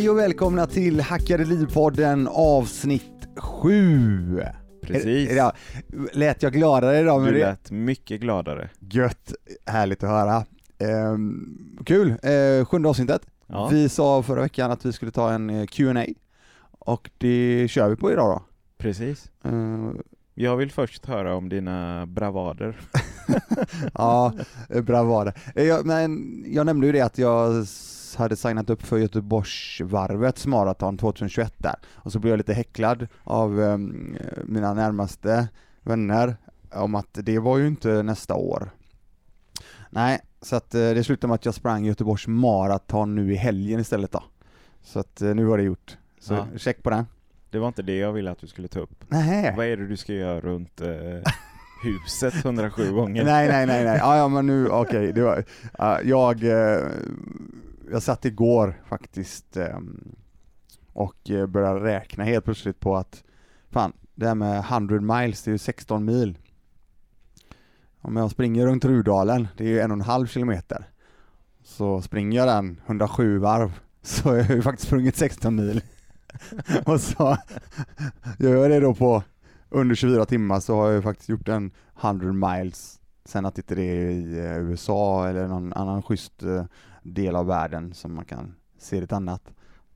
Hej och välkomna till Hackade Liv-podden avsnitt 7. Precis. Ja, lät jag gladare idag? Du det? lät mycket gladare. Gött, härligt att höra. Ehm, kul, ehm, sjunde avsnittet. Ja, Vi sa förra veckan att vi skulle ta en eh, Q&A och det kör vi på idag då. precis. Ehm, Jag vill först höra om dina bravader. ja, bra var det. Eh, Jag, men jag nämnde ju det att jag hade signat upp för Göteborgsvarvets maraton 2021 där och så blev jag lite häcklad av ehm, mina närmaste vänner om att det var ju inte nästa år. Nej, så att eh, det slutade med att jag sprang Göteborgs maraton nu i helgen istället då. Så att eh, nu var det gjort. Så Ja. check på den. Det var inte det jag ville att du skulle ta upp. Nej. Vad är det du ska göra runt eh, huset 107 gånger? Nej, nej, nej, nej. Ja, ja men nu, okej, var, ja, jag, eh, jag satt igår faktiskt ehm, och eh, började räkna helt plötsligt på att, fan, det här med 100 miles, det är ju 16 mil. Om jag springer runt Rudalen, det är ju en och en halv kilometer, så springer jag den 107 varv, så har jag ju faktiskt sprungit 16 mil. och så gör jag det då på under 24 timmar så har jag ju faktiskt gjort en 100 miles. Sen att inte det är i eh, USA eller någon annan schysst eh, del av världen som man kan se lite annat.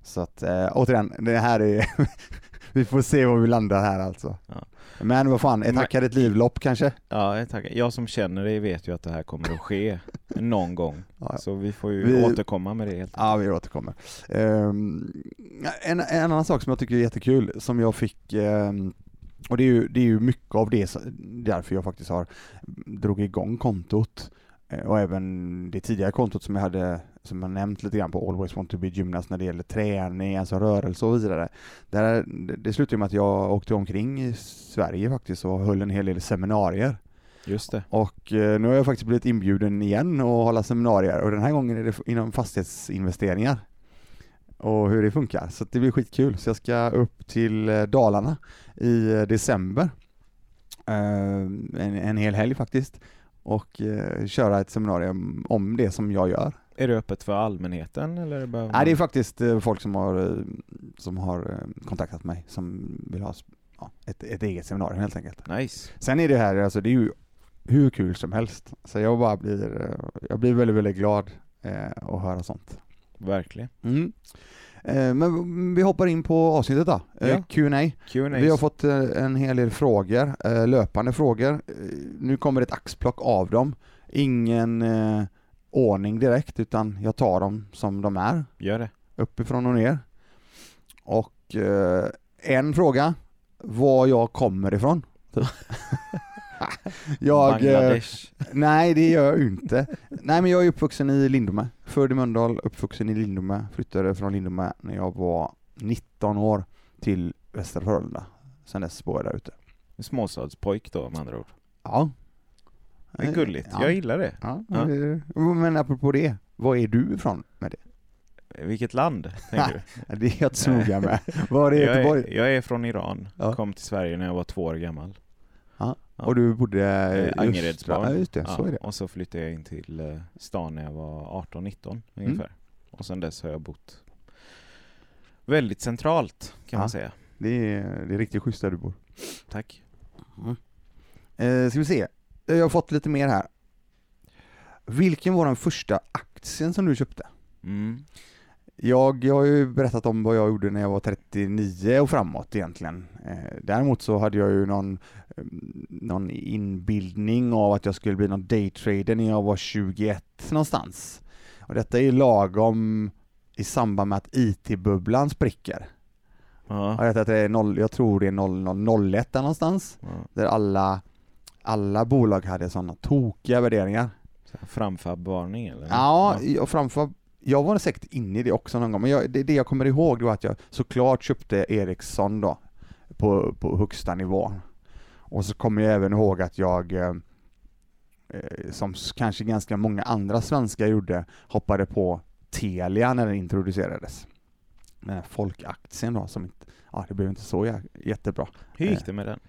Så att eh, återigen, det här är, vi får se var vi landar här alltså. Ja. Men vad fan, ett hackade ett livlopp kanske? Ja, jag tackar. Jag som känner dig vet ju att det här kommer att ske någon gång. Ja, Så vi får ju Vi- återkomma med det helt Ja, vi återkommer. Ehm, en, en annan sak som jag tycker är jättekul, som jag fick, ehm, och det är, ju, det är ju mycket av det, därför jag faktiskt har drog igång kontot, eh, och även det tidigare kontot som jag hade, som jag nämnt lite grann på Always Want To Be Gymnast när det gäller träning, alltså rörelse och vidare. Där, det, slutade med att jag åkte omkring i Sverige faktiskt och höll en hel del seminarier. Just det. Och eh, nu har jag faktiskt blivit inbjuden igen att hålla seminarier och den här gången är det inom fastighetsinvesteringar och hur det funkar. Så det blir skitkul. Så jag ska upp till eh, Dalarna i eh, december. En, en hel helg faktiskt. Och köra ett seminarium om det som jag gör. Är det öppet för allmänheten eller? Bara... Nej, det är faktiskt eh, folk som har, eh, som har eh, kontaktat mig som vill ha ja, ett, ett eget seminarium helt enkelt. Nice. Sen är det här, alltså det är ju hur kul som helst. Så jag bara blir, eh, jag blir väldigt, väldigt glad eh, att höra sånt. Verkligen. Mm. Eh, men vi hoppar in på avsnittet då, eh, Ja. Q&A. Q&A. Vi har fått eh, en hel del frågor, eh, löpande frågor. Eh, nu kommer ett axplock av dem. Ingen eh, ordning direkt, utan jag tar dem som de är, Gör det. uppifrån och ner. Och eh, en fråga, var jag kommer ifrån. Typ. jag, eh, Bangladesh. Nej, det gör jag inte. Nej, men jag är uppvuxen i Lindome. Född i Mölndal, uppvuxen i Lindome. Flyttade från Lindome när jag var 19 år till Västra Frölunda. Sen dess bor jag där ute. Småstadspojk då med andra ord. Ja. Det är gulligt. Ja. Jag gillar det. Ja. Ja. Men apropå det, var är du ifrån med det? Vilket land, tänker du? Det är jag inte så noga med. Var är Jag Göteborg? är, jag är från Iran, Ja. kom till Sverige när jag var två år gammal. Ja. Och du bodde Eh, just, Angeredsbarn. Ja, just det. Så är det. Och så flyttade jag in till eh, stan när jag var 18-19 ungefär. Och sen dess har jag bott väldigt centralt kan man säga. Det är, det är riktigt schysst där du bor. Tack. Eh, ska vi se. Jag har fått lite mer här. Vilken var den första aktien som du köpte? Mm. Jag, jag har ju berättat om vad jag gjorde när jag var 39 och framåt egentligen. Eh, däremot så hade jag ju någon, eh, någon inbildning av att jag skulle bli någon daytrader när jag var 21 någonstans. Och detta är ju lagom i samband med att IT-bubblan spricker. Ja. Jag, vet att det är noll, jag tror det är 0001 där någonstans, Ja. där alla, alla bolag hade sådana tokiga värderingar. Framfab-varning eller? Ja, och framför, jag var säkert inne i det också någon gång, men jag, det, det jag kommer ihåg då var att jag såklart köpte Ericsson då, på, på högsta nivå. Och så kommer jag även ihåg att jag, eh, eh, som kanske ganska många andra svenskar gjorde, hoppade på Telia när den introducerades. Den här folkaktien då, som inte, ja det blev inte så jä- jättebra. Hur gick det med den?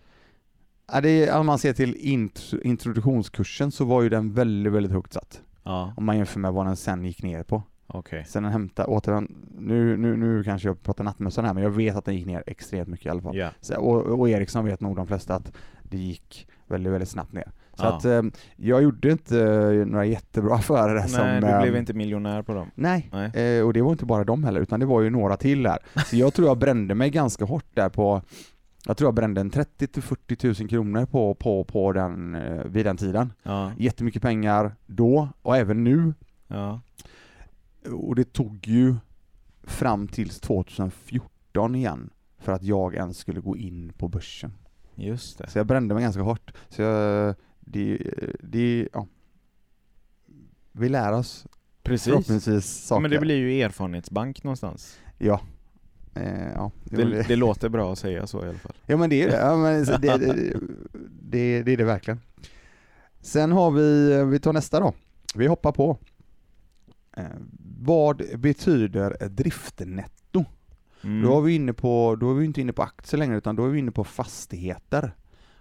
Ja, är, om man ser till int- introduktionskursen så var ju den väldigt, väldigt högt satt. Ja. Om man jämför med vad den sen gick ner på. Okej. Sen den hämtade, åter den, nu, nu, nu kanske jag pratar nattmössan här, men jag vet att den gick ner extremt mycket i alla fall. Ja. Så, och, och Eriksson vet nog de flesta att det gick väldigt, väldigt snabbt ner. Så Ja. att eh, jag gjorde inte eh, några jättebra affärer där som... Nej, du eh, blev inte miljonär på dem. Nej, Nej. eh, och det var inte bara de heller, utan det var ju några till där. Så jag tror jag brände mig ganska hårt där på jag tror jag brände en 30 till 40 000 kronor på, på, på den, eh, vid den tiden. Ja. Jättemycket pengar då, och även nu. Ja. Och det tog ju fram tills 2014 igen för att jag ens skulle gå in på börsen. Just det. Så jag brände mig ganska hårt. Så jag, det, det, ja. Vi lär oss Precis. förhoppningsvis saker. Men det blir ju erfarenhetsbank någonstans. Ja. Eh, ja, det, Det, låter bra att säga så i alla fall. ja men det är det. Ja, men det, det, det, är det verkligen. Sen har vi, vi tar nästa då. Vi hoppar på. Eh, vad betyder driftnetto? Mm. Då är vi inne på, då är vi inte inne på aktier längre utan då är vi inne på fastigheter.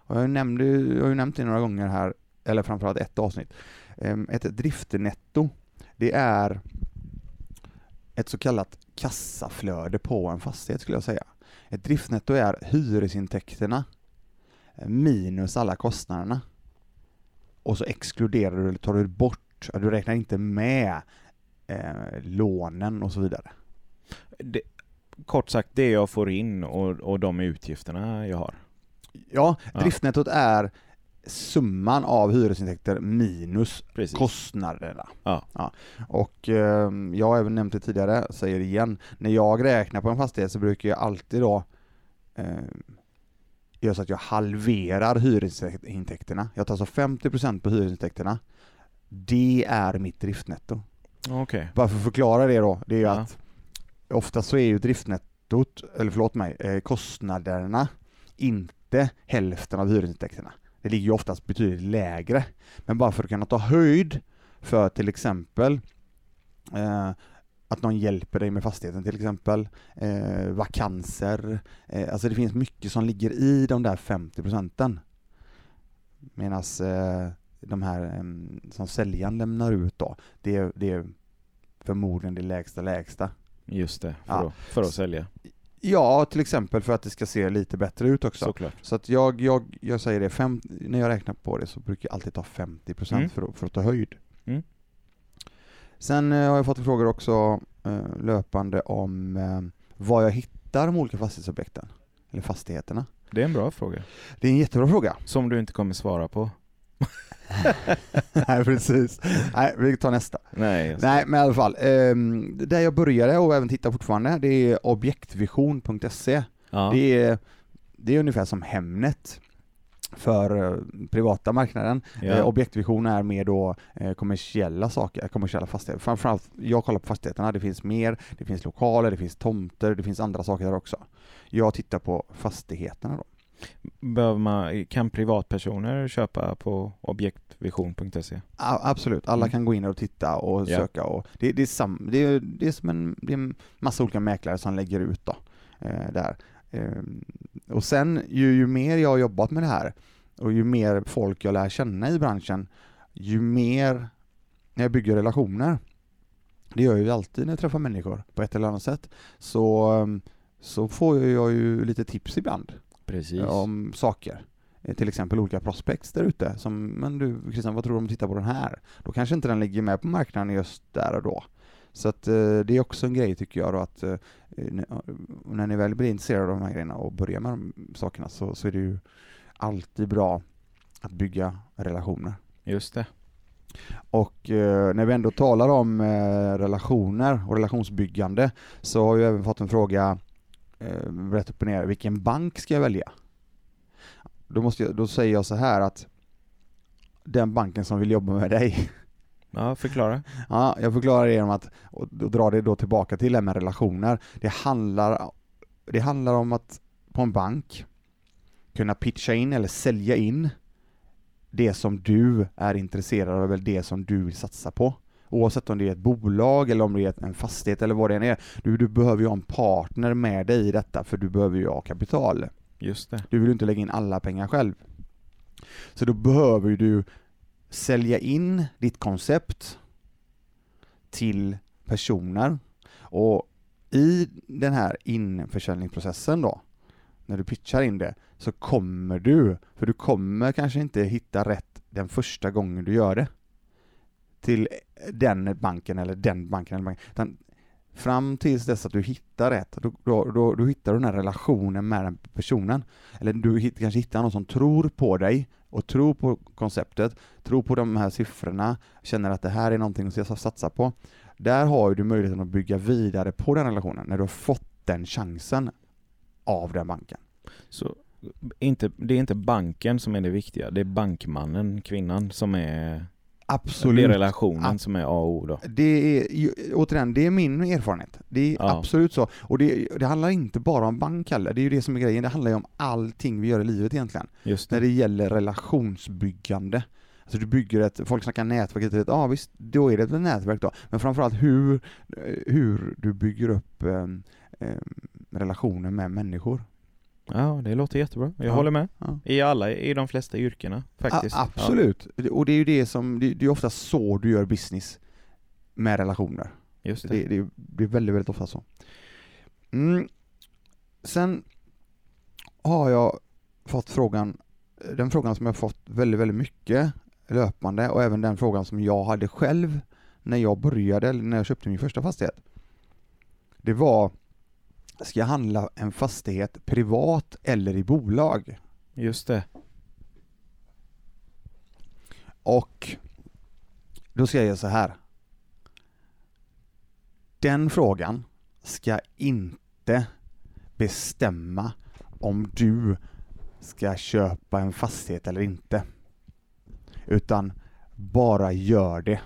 Och jag, nämnde, jag har ju nämnt det några gånger här, eller framförallt ett avsnitt. Ehm, Ett driftnetto, det är ett så kallat kassaflöde på en fastighet skulle jag säga. Ett driftnetto är hyresintäkterna eh, minus alla kostnaderna. Och så exkluderar du, eller tar du bort, ja, du räknar inte med eh, lånen och så vidare. det, kort sagt, det jag får in och, och de utgifterna jag har. Ja, Ja. driftnettot är summan av hyresintäkter minus Precis. kostnaderna. Ja. Och eh, jag har även nämnt det tidigare, säger det igen, när jag räknar på en fastighet så brukar jag alltid då eh, göra så att jag halverar hyresintäkterna. Jag tar alltså 50% på hyresintäkterna. Det är mitt driftnetto. Okej. Bara för att förklara det då, det är ju Ja. att ofta så är ju driftnettot, eller förlåt mig, eh, kostnaderna inte hälften av hyresintäkterna. Det ligger ju oftast betydligt lägre. Men bara för att kunna ta höjd för till exempel eh, att någon hjälper dig med fastigheten till exempel, eh, vakanser, eh, alltså det finns mycket som ligger i de där 50 procenten. Medan eh, de här som säljaren lämnar ut då, det, är- det är förmodligen det lägsta lägsta. Just det, för, Ja. att, för att sälja. Ja, till exempel för att det ska se lite bättre ut också. Såklart. Så att jag, jag, jag säger det, fem, när jag räknar på det så brukar jag alltid ta 50% Mm. för, att, för att ta höjd. Mm. Sen eh, har jag fått frågor också eh, löpande om eh, var jag hittar de olika fastighetsobjekten, eller fastigheterna. Det är en bra fråga. Det är en jättebra fråga. Som du inte kommer svara på. Nej, precis. Nej, vi tar nästa. Nej, Nej, men i alla fall. ehm, där jag började och även tittar fortfarande, det är objektvision.se. ja. Det, är, det är ungefär som Hemnet för eh, privata marknaden. ja. Eh, objektvision är mer då eh, kommersiella saker, kommersiella fastigheter. Framförallt, jag kollar på fastigheterna, det finns mer, det finns lokaler, det finns tomter, det finns andra saker där också. Jag tittar på fastigheterna då. Behöver man, kan privatpersoner köpa på objektvision.se? Absolut, alla Mm. kan gå in och titta och Ja. söka och det, det, är sam, det, är, det är som en, det är en massa olika mäklare som lägger ut då, eh, där. Ehm, och sen ju, ju mer jag har jobbat med det här och ju mer folk jag lär känna i branschen, ju mer när jag bygger relationer, det gör jag ju alltid när jag träffar människor på ett eller annat sätt, så, så får jag ju lite tips ibland Precis. om saker. Eh, Till exempel olika prospects där ute som, men du Christian, vad tror du om att titta på den här? Då kanske inte den ligger med på marknaden just där och då. Så att eh, det är också en grej tycker jag då att eh, när, när ni väl blir intresserade av de här grejerna och börjar med de sakerna så, så är det ju alltid bra att bygga relationer. Just det. Och eh, när vi ändå talar om eh, relationer och relationsbyggande så har jag även fått en fråga eh, rätt upp och ner, vilken bank ska jag välja? Då, måste jag, då säger jag så här att den banken som vill jobba med dig, Ja, förklara. ja, jag förklarar det genom att och då drar det då tillbaka till det här med relationer. Det handlar, det handlar om att på en bank kunna pitcha in eller sälja in det som du är intresserad av, eller det som du vill satsa på. Oavsett om det är ett bolag eller om det är en fastighet eller vad det än är. Du, du behöver ju ha en partner med dig i detta för du behöver ju ha kapital. Just det. Du vill ju inte lägga in alla pengar själv. Så då behöver ju du sälja in ditt koncept till personer. Och i den här införsäljningsprocessen då, när du pitchar in det, så kommer du, för du kommer kanske inte hitta rätt den första gången du gör det, till den banken eller den banken eller banken, utan fram tills dess att du hittar rätt, då, då, då, då hittar du den här relationen med den personen. Eller du hitt, kanske hittar någon som tror på dig och tror på konceptet, tror på de här siffrorna, känner att det här är någonting som jag ska satsa på. Där har du möjligheten att bygga vidare på den relationen, när du har fått den chansen av den banken. Så inte, det är inte banken som är det viktiga, det är bankmannen, kvinnan, som är Absolut. Det är relationen som är A och O då. Det är, återigen, det är min erfarenhet. Det är Ja. absolut så. Och det, det handlar inte bara om bank heller, det är ju det som är grejen. Det handlar ju om allting vi gör i livet egentligen. Just När det. det gäller relationsbyggande. Alltså du bygger ett, folk snackar nätverk, ja ah, visst, då är det ett nätverk då. Men framförallt hur, hur du bygger upp eh, eh, relationer med människor. Ja, det låter jättebra. Jag Ja. håller med. Ja. I alla, i de flesta yrkena faktiskt. A- absolut. Och det är ju det som, det, det är ofta så du gör business med relationer. Ja, just det. Det, det, det är väldigt, väldigt ofta så. Mm. Sen har jag fått frågan, den frågan som jag fått väldigt, väldigt mycket löpande och även den frågan som jag hade själv när jag började, eller när jag köpte min första fastighet. Det var, ska jag handla en fastighet privat eller i bolag? Just det. Och då ska jag göra så här. Den frågan ska inte bestämma om du ska köpa en fastighet eller inte. Utan bara gör det.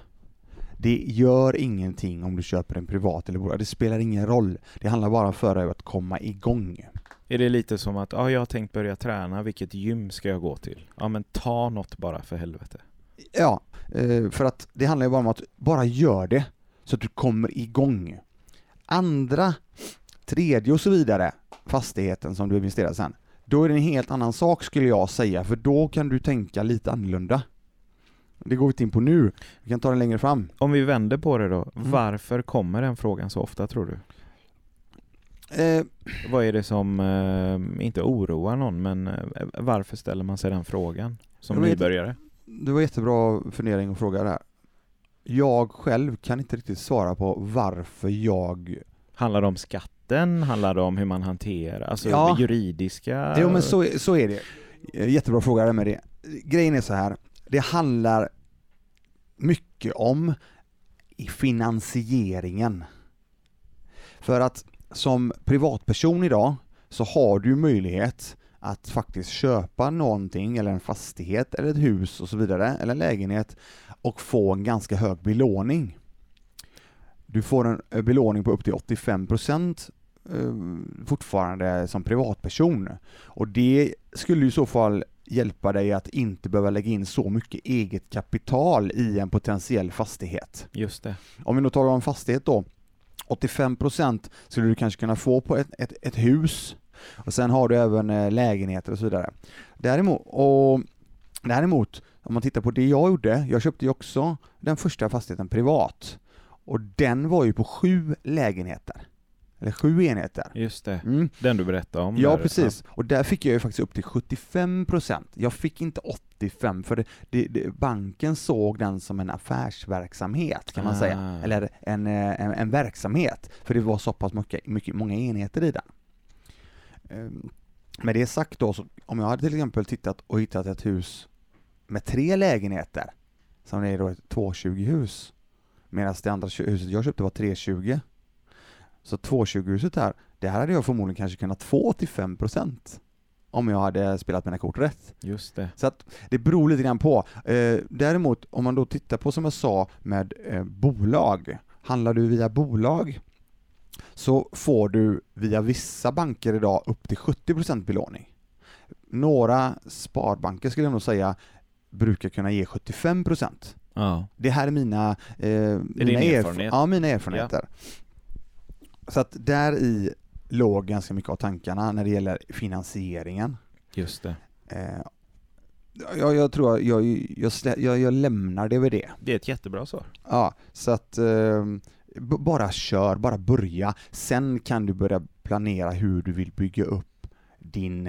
Det gör ingenting om du köper en privat eller bolag. Det spelar ingen roll. Det handlar bara för att komma igång. Är det lite som att, ja jag har tänkt börja träna, vilket gym ska jag gå till? Ja men ta något bara för helvete. Ja, eh, för att det handlar ju bara om att bara gör det så att du kommer igång. Andra, tredje och så vidare fastigheten som du investerar sen, då är det en helt annan sak skulle jag säga, för då kan du tänka lite annorlunda. Det går vi inte in på nu, vi kan ta det längre fram. Om vi vänder på det då, Mm. varför kommer den frågan så ofta tror du? Eh, Vad är det som, eh, inte oroar någon, men eh, varför ställer man sig den frågan? Som vet- nybörjare? det var jättebra fundering och fråga där. Jag själv kan inte riktigt svara på varför jag Handlar det om skatten? Handlar det om hur man hanterar, alltså Ja. juridiska? Jo men så, så är det. Eh, Jättebra fråga med det. Grejen är så här det handlar mycket om finansieringen. För att som privatperson idag så har du möjlighet att faktiskt köpa någonting, eller en fastighet, eller ett hus och så vidare, eller en lägenhet och få en ganska hög belåning. Du får en eh, belåning på upp till 85% eh, fortfarande som privatperson. Och det skulle i så fall hjälpa dig att inte behöva lägga in så mycket eget kapital i en potentiell fastighet. Just det. Om vi nu talar om fastighet då, 85% skulle du kanske kunna få på ett, ett, ett hus och sen har du även eh, lägenheter och så vidare. Däremot, och däremot, om man tittar på det jag gjorde, jag köpte ju också den första fastigheten privat och den var ju på sju lägenheter. Eller sju enheter. Just det. Mm. Den du berättade om. Ja där. precis, och där fick jag ju faktiskt upp till 75%. Jag fick inte 85 för det, det, det, banken såg den som en affärsverksamhet kan man Ah. säga, eller en, eh, en, en verksamhet, för det var så pass mycket, mycket, många enheter i den. Ehm, Med det sagt då, så om jag hade till exempel tittat och hittat ett hus med tre lägenheter, som är då ett 220-hus, medan det andra huset jag köpte var 320. Så 220-huset här, det här hade jag förmodligen kanske kunnat få 85% om jag hade spelat mina kort rätt. Just det. Så att det beror lite grann på. Eh, däremot om man då tittar på som jag sa med eh, bolag, handlar du via bolag så får du via vissa banker idag upp till 70% belåning. Några sparbanker skulle jag nog säga brukar kunna ge 75%. Ja. Det här är mina, eh, mina, din erf- ja, mina erfarenheter. Så att där i låg ganska mycket av tankarna när det gäller finansieringen. Just det. Eh, jag, jag tror jag, jag, jag, jag, lämnar det vid det. Det är ett jättebra svar. Ja, så att eh, bara kör, bara börja. Sen kan du börja planera hur du vill bygga upp din,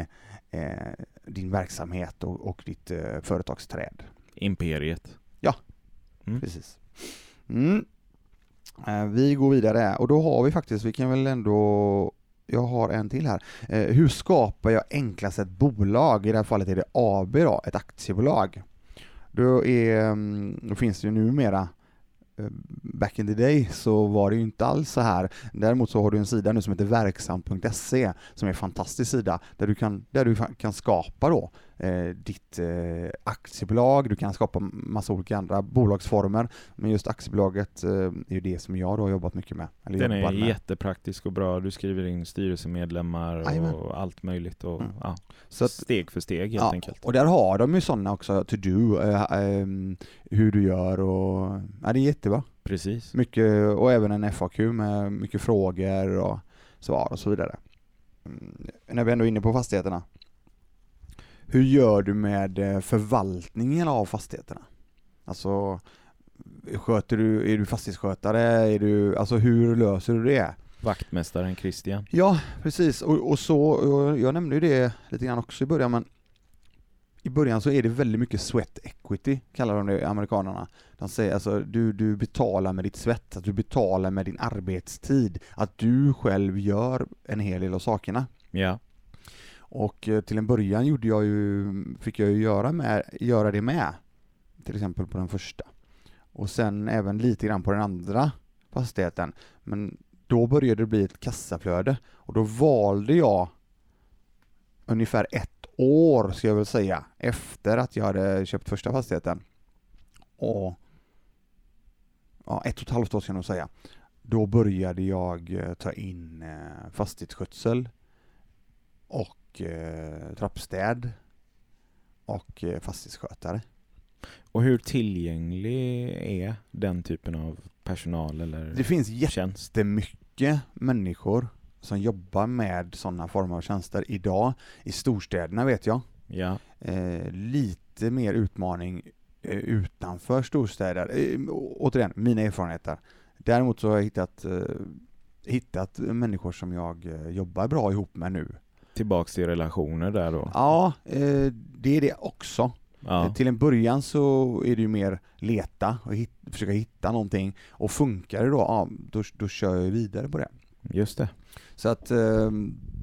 eh, din verksamhet och, och ditt eh, företagsträd. Imperiet. Mm. Precis. Mm. Eh, vi går vidare och då har vi faktiskt, vi kan väl ändå jag har en till här. Eh, hur skapar jag enklast ett bolag? I det här fallet är det AB då, ett aktiebolag. Då, är, mm, då finns det ju numera eh, Back in the day så var det ju inte alls så här. Däremot så har du en sida nu som heter verksam.se som är en fantastisk sida där du kan, där du kan skapa då ditt eh, aktiebolag, du kan skapa massa olika andra bolagsformer, men just aktiebolaget eh, är ju det som jag då har jobbat mycket med. Eller Den är med. jättepraktisk och bra. Du skriver in styrelsemedlemmar Jajamän. och allt möjligt. Och, Mm. ja, Så att, steg för steg helt ja, enkelt. och där har de ju sådana också, to do, eh, ehm, hur du gör och, ja det är jättebra. Precis. Mycket, och även en FAQ med mycket frågor och svar och så vidare. Mm, När vi ändå är inne på fastigheterna. Hur gör du med eh, förvaltningen av fastigheterna? Alltså, sköter du, är du fastighetsskötare? Är du, alltså hur löser du det? Vaktmästaren Christian. Ja, precis. Och, och så, och jag nämnde ju det lite grann också i början, men i början så är det väldigt mycket sweat equity, kallar de det amerikanerna. De säger alltså, du, du betalar med ditt svett, att du betalar med din arbetstid, att du själv gör en hel del av sakerna. Ja. Och eh, till en början gjorde jag ju, fick jag ju göra, med, göra det med, till exempel på den första. Och sen även lite grann på den andra fastigheten. Men då började det bli ett kassaflöde och då valde jag ungefär ett år, ska jag väl säga, efter att jag hade köpt första fastigheten. Och ja, ett och ett halvt år ska jag nog säga. Då började jag eh, ta in eh, fastighetsskötsel och eh, trappstäd och eh, fastighetsskötare. Och hur tillgänglig är den typen av personal eller Det finns jättemycket människor som jobbar med sådana former av tjänster idag. I storstäderna vet jag. Ja. Eh, lite mer utmaning eh, utanför storstäder. Eh, återigen, mina erfarenheter. Däremot så har jag hittat, eh, hittat människor som jag eh, jobbar bra ihop med nu. Tillbaks till relationer där då? Ja, eh, det är det också. Ja. Eh, Till en början så är det ju mer leta och hit, försöka hitta någonting och funkar det då, ja, då, då kör jag ju vidare på det. Just det. Så att eh,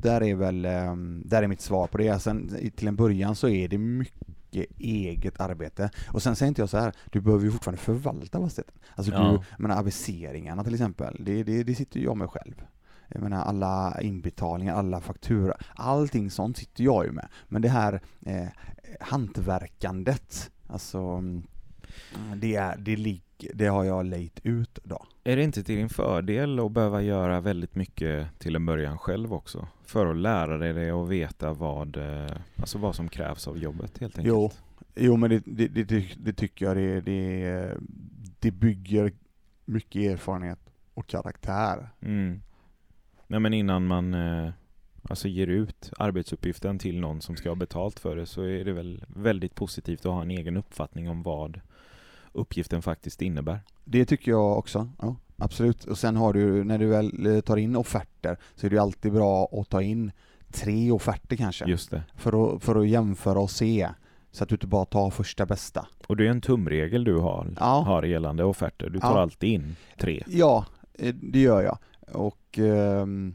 där är väl, eh, där är mitt svar på det. Sen till en början så är det mycket eget arbete. Och sen säger inte jag så här, du behöver ju fortfarande förvalta fastigheten. Alltså Ja. du, jag menar aviseringarna till exempel, det, det, det sitter jag med själv. Jag menar alla inbetalningar, alla fakturor, allting sånt sitter jag ju med. Men det här eh, hantverkandet, alltså mm, det, är, det, lig, det har jag lejt ut då. Är det inte till din fördel att behöva göra väldigt mycket till en början själv också? För att lära dig det och veta vad, eh, alltså vad som krävs av jobbet helt enkelt? Jo, Jo men det, det, det, det, det tycker jag det, det, det bygger mycket erfarenhet och karaktär. Mm. Nej men innan man eh, alltså ger ut arbetsuppgiften till någon som ska ha betalt för det så är det väl väldigt positivt att ha en egen uppfattning om vad uppgiften faktiskt innebär. Det tycker jag också, ja, absolut. Och sen har du, när du väl eh, tar in offerter så är det ju alltid bra att ta in tre offerter kanske. Just det. För att, för att jämföra och se. Så att du inte bara tar första bästa. Och det är en tumregel du har, Ja. har gällande offerter. Du tar Ja. alltid in tre. Ja, eh, det gör jag. Och ehm,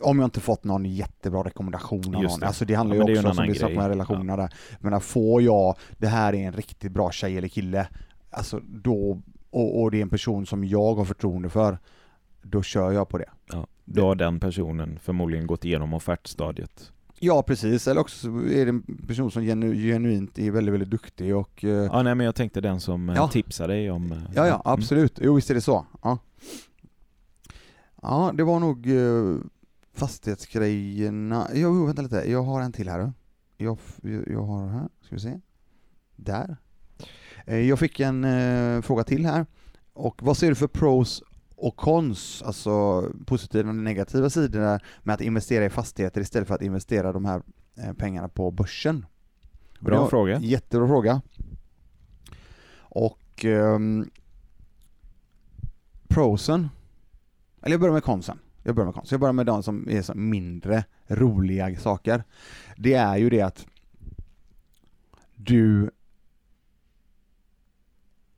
om jag inte fått någon jättebra rekommendation av någon. det. Alltså det handlar Ja, ju också om som vi snackade med relationerna där. Men får jag, det här är en riktigt bra tjej eller kille, alltså då, och, och det är en person som jag har förtroende för, då kör jag på det. Ja. Då har den personen förmodligen gått igenom offertstadiet. Ja precis, eller också så är det en person som genu, genuint är väldigt, väldigt duktig och eh, Ja, nej men jag tänkte den som eh, Ja. tipsar dig om... eh, Ja, ja, mm. absolut. Jo, visst är det så. Ja, ja det var nog eh, fastighetsgrejerna. Jo, vänta lite. Jag har en till här. Jag, jag, har här, ska vi se. Där. Eh, Jag fick en eh, fråga till här. Och vad ser du för pros och cons, alltså positiva och negativa sidorna med att investera i fastigheter istället för att investera de här eh, pengarna på börsen? Bra fråga. Jättebra fråga. Och ehm, prosen eller jag börjar med konsten. Jag börjar med konst. Jag börjar med de som är så mindre roliga saker. Det är ju det att du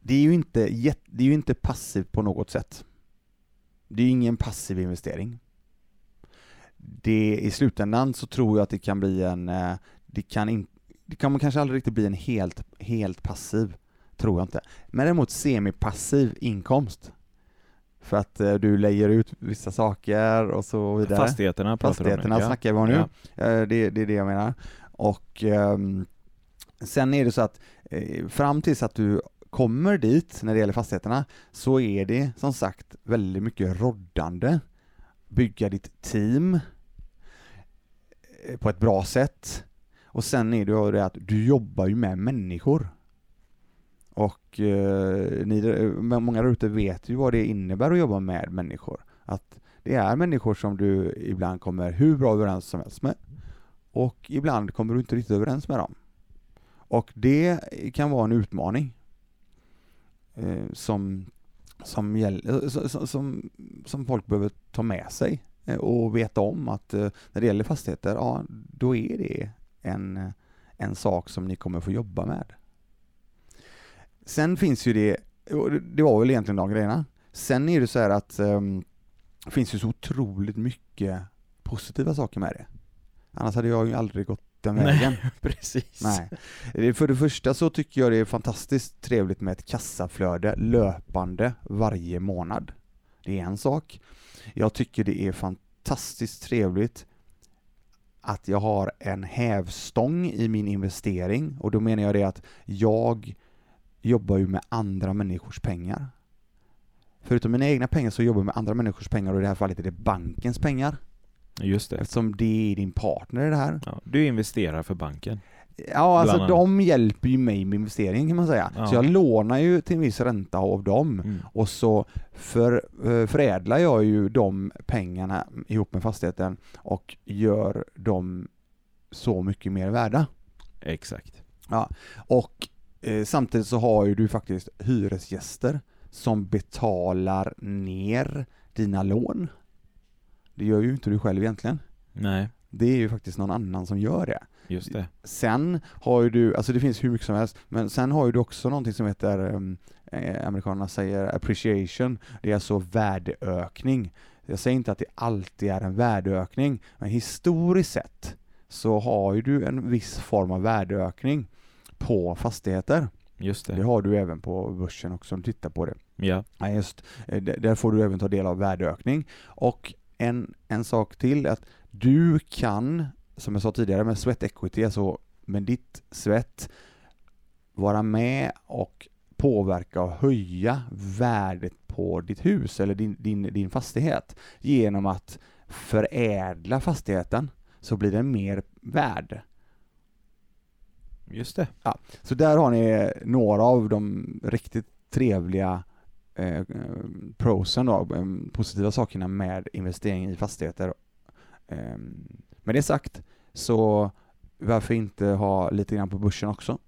det är ju inte, det är ju inte passivt på något sätt. Det är ju ingen passiv investering. Det, I slutändan så tror jag att det kan bli en, eh, det kan, in, det kan man kanske aldrig riktigt bli en helt, helt passiv, tror jag inte. Men däremot semipassiv inkomst. För att eh, du lägger ut vissa saker och så vidare. Fastigheterna pratar nu. Fastigheterna Ja. snackar vi om nu. Ja. Eh, Det, det är det jag menar. Och ehm, sen är det så att eh, fram tills att du kommer dit när det gäller fastigheterna så är det som sagt väldigt mycket roddande. Bygga ditt team på ett bra sätt. Och sen är det ju det att du jobbar ju med människor. Och eh, ni, eh, många där ute vet ju vad det innebär att jobba med människor. Att det är människor som du ibland kommer hur bra överens som helst med och ibland kommer du inte riktigt överens med dem. Och det kan vara en utmaning eh, som, som, gäller, eh, som, som, som folk behöver ta med sig eh, och veta om att eh, när det gäller fastigheter, ja då är det en, en sak som ni kommer få jobba med. Sen finns ju det, det- var väl egentligen de grejerna. Sen är det så här att ehm, det finns ju så otroligt mycket positiva saker med det. Annars hade jag ju aldrig gått den Nej. vägen. Precis. Nej. För det första så tycker jag det är fantastiskt trevligt med ett kassaflöde löpande varje månad. Det är en sak. Jag tycker det är fantastiskt trevligt att jag har en hävstång i min investering och då menar jag det att jag jobbar ju med andra människors pengar. Förutom mina egna pengar så jobbar jag med andra människors pengar och i det här fallet är det bankens pengar Just det. eftersom det är din partner i det här. Ja, du investerar för banken. Ja, alltså de hjälper ju mig med investeringen kan man säga. Ja. Så jag lånar ju till en viss ränta av dem Mm. och så för, eh, förädlar jag ju de pengarna ihop med fastigheten och gör dem så mycket mer värda. Exakt. Och eh, samtidigt så har ju du faktiskt hyresgäster som betalar ner dina lån. Det gör ju inte du själv egentligen. Nej, Det är ju faktiskt någon annan som gör det. just det. Sen har ju du, alltså det finns hur mycket som helst, men sen har ju du också någonting som heter, um, eh, amerikanerna säger appreciation, det är alltså värdeökning. Jag säger inte att det alltid är en värdeökning, men historiskt sett så har ju du en viss form av värdeökning på fastigheter. Just Det det. har du även på börsen också om du tittar på det. Ja. Ja, just. Eh, Där får du även ta del av värdeökning. Och en, en sak till, att du kan, som jag sa tidigare med sweat equity, alltså med ditt svett, vara med och påverka och höja värdet på ditt hus eller din, din, din fastighet genom att förädla fastigheten så blir den mer värd. Just det. Så där har ni några av de riktigt trevliga eh, eh, prosen då, eh, positiva sakerna med investering i fastigheter. Eh, med det sagt, så varför inte ha lite grann på börsen också?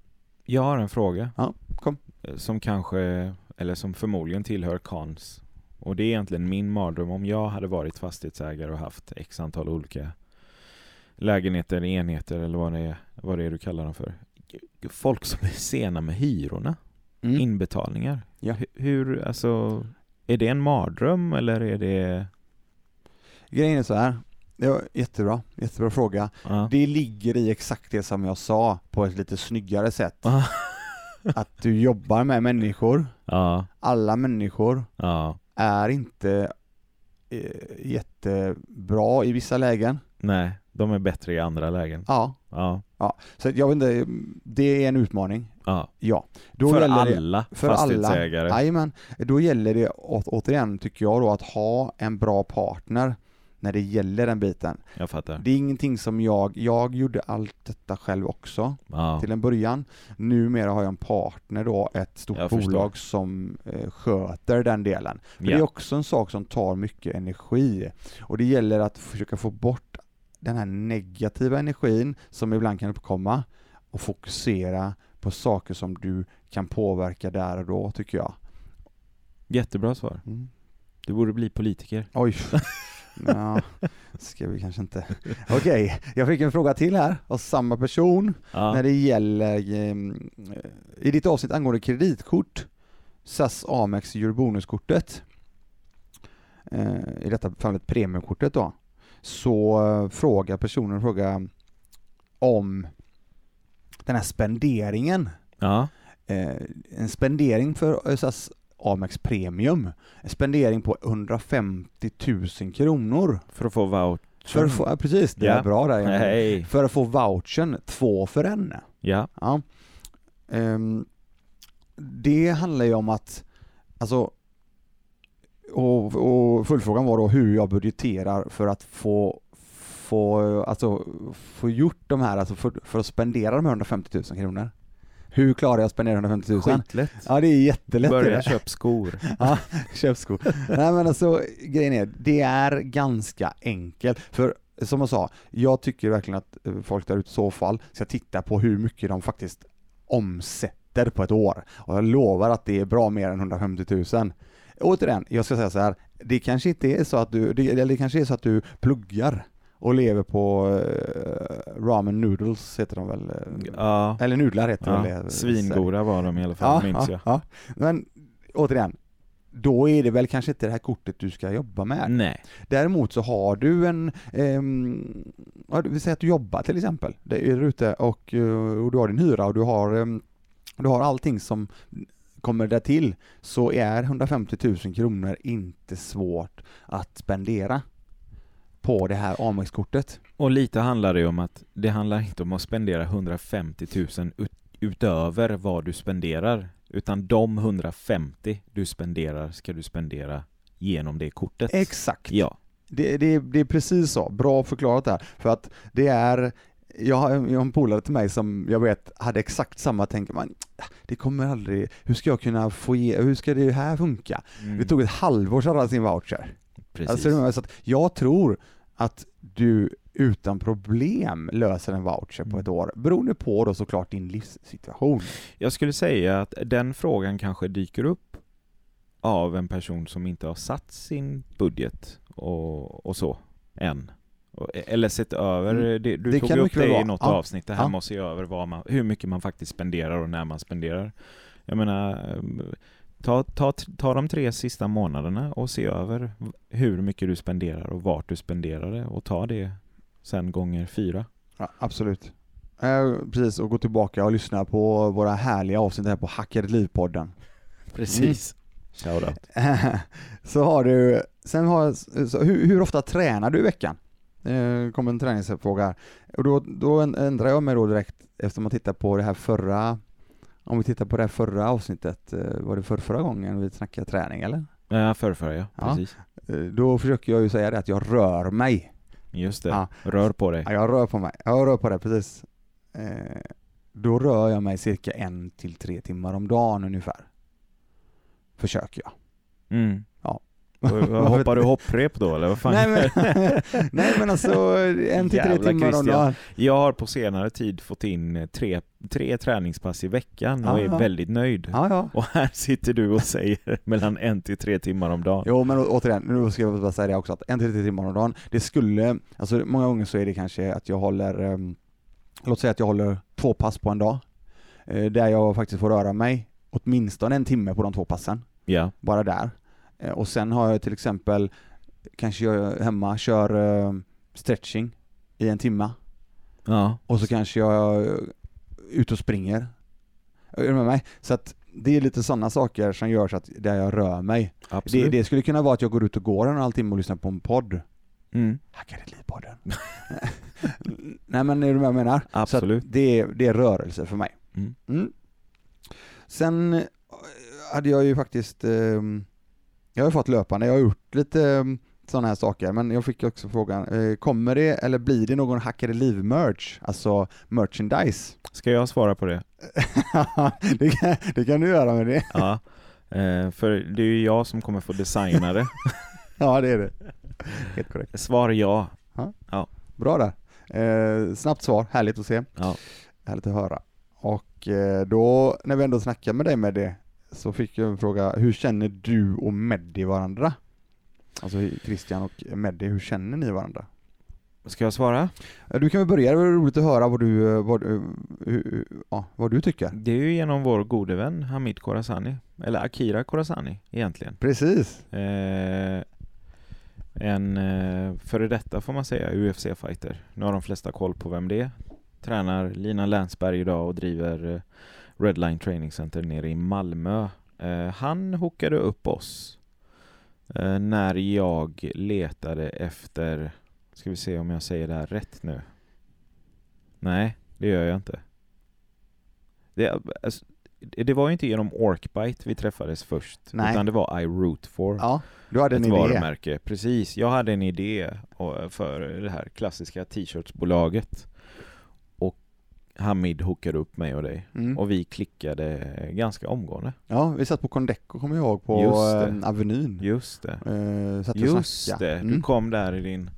Jag har en fråga. Ja, kom. Eh, Som kanske, eller som förmodligen tillhör Kans. Och det är egentligen min mardröm om jag hade varit fastighetsägare och haft x antal olika lägenheter, enheter eller vad det är, vad det är du kallar dem för. Folk som är sena med hyrorna, Mm. inbetalningar. Ja. Hu- Hur, alltså, är det en mardröm eller är det... Grejen är så här, det var jättebra, jättebra fråga. Ja. Det ligger i exakt det som jag sa på ett lite snyggare sätt. Att du jobbar med människor, ja, alla människor ja, är inte eh, jättebra i vissa lägen. nej, de är bättre i andra lägen. Ja, Ja, så att jag vet inte, det är en utmaning. ja. Ja. Då för gäller det, alla för alla. fastighetsägare. Jajamän, då gäller det å, återigen, tycker jag då, att ha en bra partner när det gäller den biten. Jag fattar. Det är ingenting som jag, jag gjorde allt detta själv också Ja, till en början. Numera har jag en partner då, ett stort Jag förstår. bolag som eh, sköter den delen. För Det är ja. också en sak som tar mycket energi och det gäller att försöka få bort den här negativa energin som ibland kan uppkomma och fokusera på saker som du kan påverka där och då tycker jag. Jättebra svar. Mm. Du borde bli politiker. Oj. Ja, ska vi kanske inte. Okej, jag fick en fråga till här av samma person Ja. när det gäller eh, i ditt avsnitt angående kreditkort SAS Amex Eurobonuskortet eh, i detta fallet premiumkortet då så eh, frågar personen frågar om den här spenderingen ja. eh, en spendering för SAS Amex Premium en spendering på 150 000 kronor För att få voucher. för att få, ja, precis, det är Ja. bra där. Nej. För att få vouchern, två för en. Ja. Ja. Ehm, det handlar ju om att, alltså, och, och fullfrågan var då hur jag budgeterar för att få, få, alltså, få gjort de här, alltså för, för att spendera de här 150 000 kronor. Hur klarar jag att spendera 150 000? Skitlätt. Ja det är jättelätt. Börja köpa skor. Ja, köp skor. Nej men alltså grejen är, det är ganska enkelt. För som jag sa, jag tycker verkligen att eh, folk där ute i så fall ska titta på hur mycket de faktiskt omsätter på ett år. Och jag lovar att det är bra mer än 150 000. Återigen, jag ska säga så här, det kanske inte är så att du, det, eller det kanske är så att du pluggar och lever på eh, ramen noodles heter de väl? eh, Ja. Eller nudlar heter ja. väl det? Svingoda var de i alla fall, minns jag. ja. Men återigen, då är det väl kanske inte det här kortet du ska jobba med. Nej. Däremot så har du en, ja, vi säger att du jobbar till exempel, där är du ute och, eh, och du har din hyra och du har, ehm, du har allting som kommer där till så är 150 000 kronor inte svårt att spendera på det här Amex-kortet. Och lite handlar det om att det handlar inte om att spendera 150 000 ut, utöver vad du spenderar, utan de 150 du spenderar ska du spendera genom det kortet. Exakt. Ja. Det, det, det är precis så, bra förklarat där. För att det är, jag har, en polare till mig som jag vet hade exakt samma tänk, man, det kommer aldrig, hur ska jag kunna få ge, hur ska det här funka? Mm. Det tog ett halvår så hade han sin voucher. Precis. Alltså, så att jag tror att du utan problem löser en voucher på Mm. ett år, beroende på då såklart din livssituation. Jag skulle säga att den frågan kanske dyker upp av en person som inte har satt sin budget och, och så, än. Och- Eller sett över, Mm. det, du Det tog kan upp det i något Ja. avsnitt, det här Ja. med att se över vad man, hur mycket man faktiskt spenderar och när man spenderar. Jag menar, ta, ta, ta de tre sista månaderna och se över hur mycket du spenderar och vart du spenderar det och ta det sen gånger fyra. Ja, absolut. Eh, precis, och gå tillbaka och lyssna på våra härliga avsnitt här på Hackade Liv-podden. Precis. Shoutout. så har du, sen har, så hur, hur ofta tränar du i veckan? Eh, kom en träningsfråga här. Och då, då ändrar jag mig då direkt efter man tittar på det här förra, om vi tittar på det här förra avsnittet, eh, var det för förra gången vi snackade träning eller? Ja, förrförra ja, Ja. precis. Eh, då försöker jag ju säga det att jag rör mig. Just det, Ja. rör på dig. Ja, jag rör på mig, jag rör på det precis. Eh, då rör jag mig cirka en till tre timmar om dagen ungefär. Försöker jag. Mm. Ja. Hoppar du hopprep då eller vad fan? Nej men, nej men alltså en till tre timmar om Christian. dagen. Jag har på senare tid fått in tre, tre träningspass i veckan och Ja, är ja. väldigt nöjd. Ja. Och här sitter du och säger mellan en till tre timmar om dagen. Jo men å- återigen, nu ska jag bara säga det också att en till tre timmar om dagen, det skulle, alltså många gånger så är det kanske att jag håller, ehm, låt säga att jag håller två pass på en dag, eh, där jag faktiskt får röra mig åtminstone en timme på de två passen, Ja. bara där. Eh, och sen har jag till exempel, kanske jag hemma kör eh, stretching i en timme, Ja. och så kanske jag är ute och springer. Är du med mig? Så att det är lite sådana saker som gör så att där jag rör mig. Det, det skulle kunna vara att jag går ut och går en och en halv timme och lyssnar på en podd. Mm. Hackade livpodden. Nej men är du med vad jag menar? Absolut. Det, är, det är rörelse för mig. Mm. Sen eh, hade jag ju faktiskt, ehm, jag har fått löpande, jag har gjort lite sådana här saker, men jag fick också frågan, eh, kommer det eller blir det någon Hackade liv-merch? Alltså merchandise? Ska jag svara på det? det, kan, det kan du göra med det. Ja. Eh, för det är ju jag som kommer få designa det. Ja det är det. Helt korrekt. Svar ja. Bra där. Eh, snabbt svar, härligt att se. Ja. Härligt att höra. Och då, när vi ändå snackar med dig med det, så fick jag en fråga, hur känner du och Meddi varandra? Alltså Christian och Meddi, hur känner ni varandra? Ska jag svara? Ja, Du kan väl börja, det var roligt att höra vad du, eh, vad, du- hur- ja, vad du tycker. Det är ju genom vår gode vän Hamid Khorazani, eller Akira Khorazani egentligen. Precis. Eh, en eh, före detta får man säga UFC-fighter. Nu har de flesta koll på vem det är. Tränar Lina Länsberg idag och driver eh, Redline Training Center nere i Malmö. Eh, han hookade upp oss eh, när jag letade efter, ska vi se om jag säger det här rätt nu. Nej, det gör jag inte. Det, alltså, det var ju inte genom Orkbite vi träffades först, Nej. utan det var I Root for Ja, du hade en idé. varumärke. Precis, jag hade en idé och- för det här klassiska t-shirtsbolaget. Hamid hookade upp mig och dig. Mm. Och vi klickade ganska omgående. Ja, vi satt på Condeco kommer jag ihåg, på Just Avenyn. Just det. Eh, satt och Just snackade. det, du Mm. kom där i din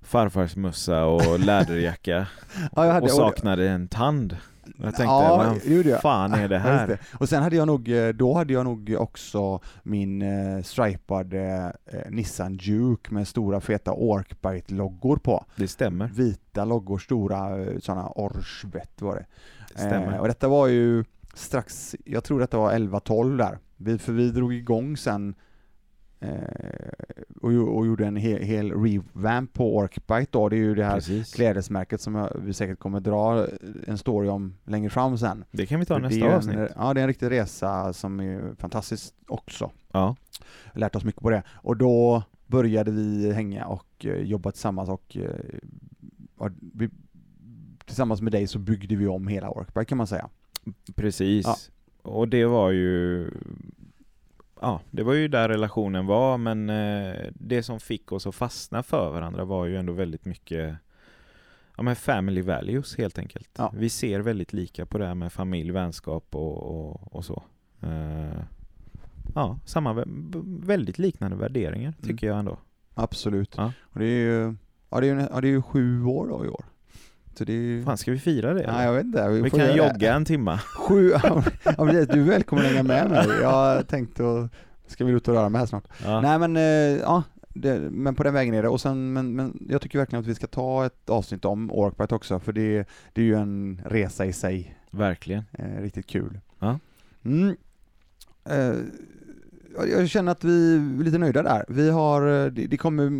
farfars mössa och läderjacka Ja, och saknade en tand. Jag tänkte, Ja, jag. fan är det Ja, här? just det. Och sen hade jag nog, eh, då hade jag nog också min eh, stripade eh, Nissan Juke med stora feta Orkbite-loggor på. Det stämmer. Vita loggor, stora eh, sådana orsvett var det. Det stämmer. Eh, och detta var ju strax, jag tror detta var 11-12 där. Vi, för vi drog igång sen och, gjo- och gjorde en hel, hel revamp på Orkbite då. Det är ju det här Precis. klädesmärket som jag, vi säkert kommer dra en story om längre fram sen. Det kan vi ta För nästa en, avsnitt. Ja, det är en riktig resa som är fantastisk också. Ja. Lärt oss mycket på det. Och då började vi hänga och eh, jobba tillsammans och, eh, och vi, tillsammans med dig så byggde vi om hela Orkbite kan man säga. Precis. Ja. Och det var ju Ja, det var ju där relationen var men eh, det som fick oss att fastna för varandra var ju ändå väldigt mycket Ja men family values helt enkelt. Ja. Vi ser väldigt lika på det här med familj, vänskap och, och, och så. Eh, ja, samma, väldigt liknande värderingar Mm. tycker jag ändå. Absolut. Ja. Och det är ju, ja det är ju, ja, det är ju sju år då i år. Så det är Fan, ska vi fira det? Nej, eller? jag vet inte. vi får kan göra det. jogga en timma. Sju, ja, precis. du är välkommen att hänga med mig. Jag har tänkt att, ska vi ut och röra mig här snart. Ja. Nej men, eh, ja, det, men på den vägen är det. Och sen, men, men jag tycker verkligen att vi ska ta ett avsnitt om Orkbite också, för det, det är ju en resa i sig. Verkligen. Eh, riktigt kul. Ja. Mm. Eh, jag- känner att vi är lite nöjda där. Vi har, eh, det, det kommer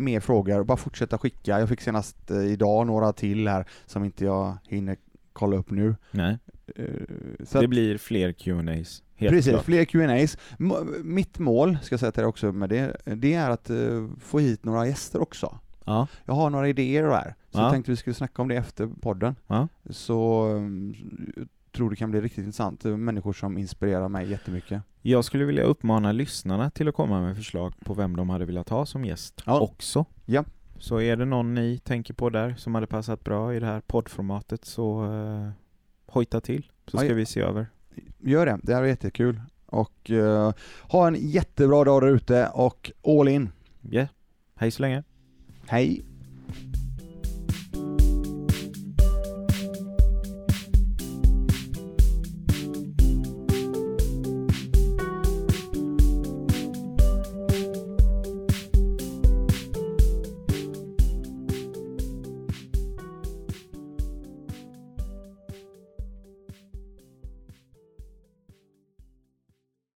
mer frågor, bara fortsätta skicka. Jag fick senast eh, idag några till här som inte jag hinner kolla upp nu. Nej, Eh, så det att- blir fler Q&As Precis, klart. fler Q&As. Mitt mål, ska jag säga till dig också med det, det är att få hit några gäster också. Ja, Jag har några idéer där, så Ja. jag tänkte vi skulle snacka om det efter podden. Ja. Så jag tror det kan bli riktigt intressant, människor som inspirerar mig jättemycket. jag skulle vilja uppmana lyssnarna till att komma med förslag på vem de hade velat ha som gäst Ja. också. Ja. Så är det någon ni tänker på där som hade passat bra i det här poddformatet så uh, hojta till så ska ja. vi se över. Gör det, det här är jättekul. Och eh, ha en jättebra dag där ute och all in. Ja, hej så länge. Hej!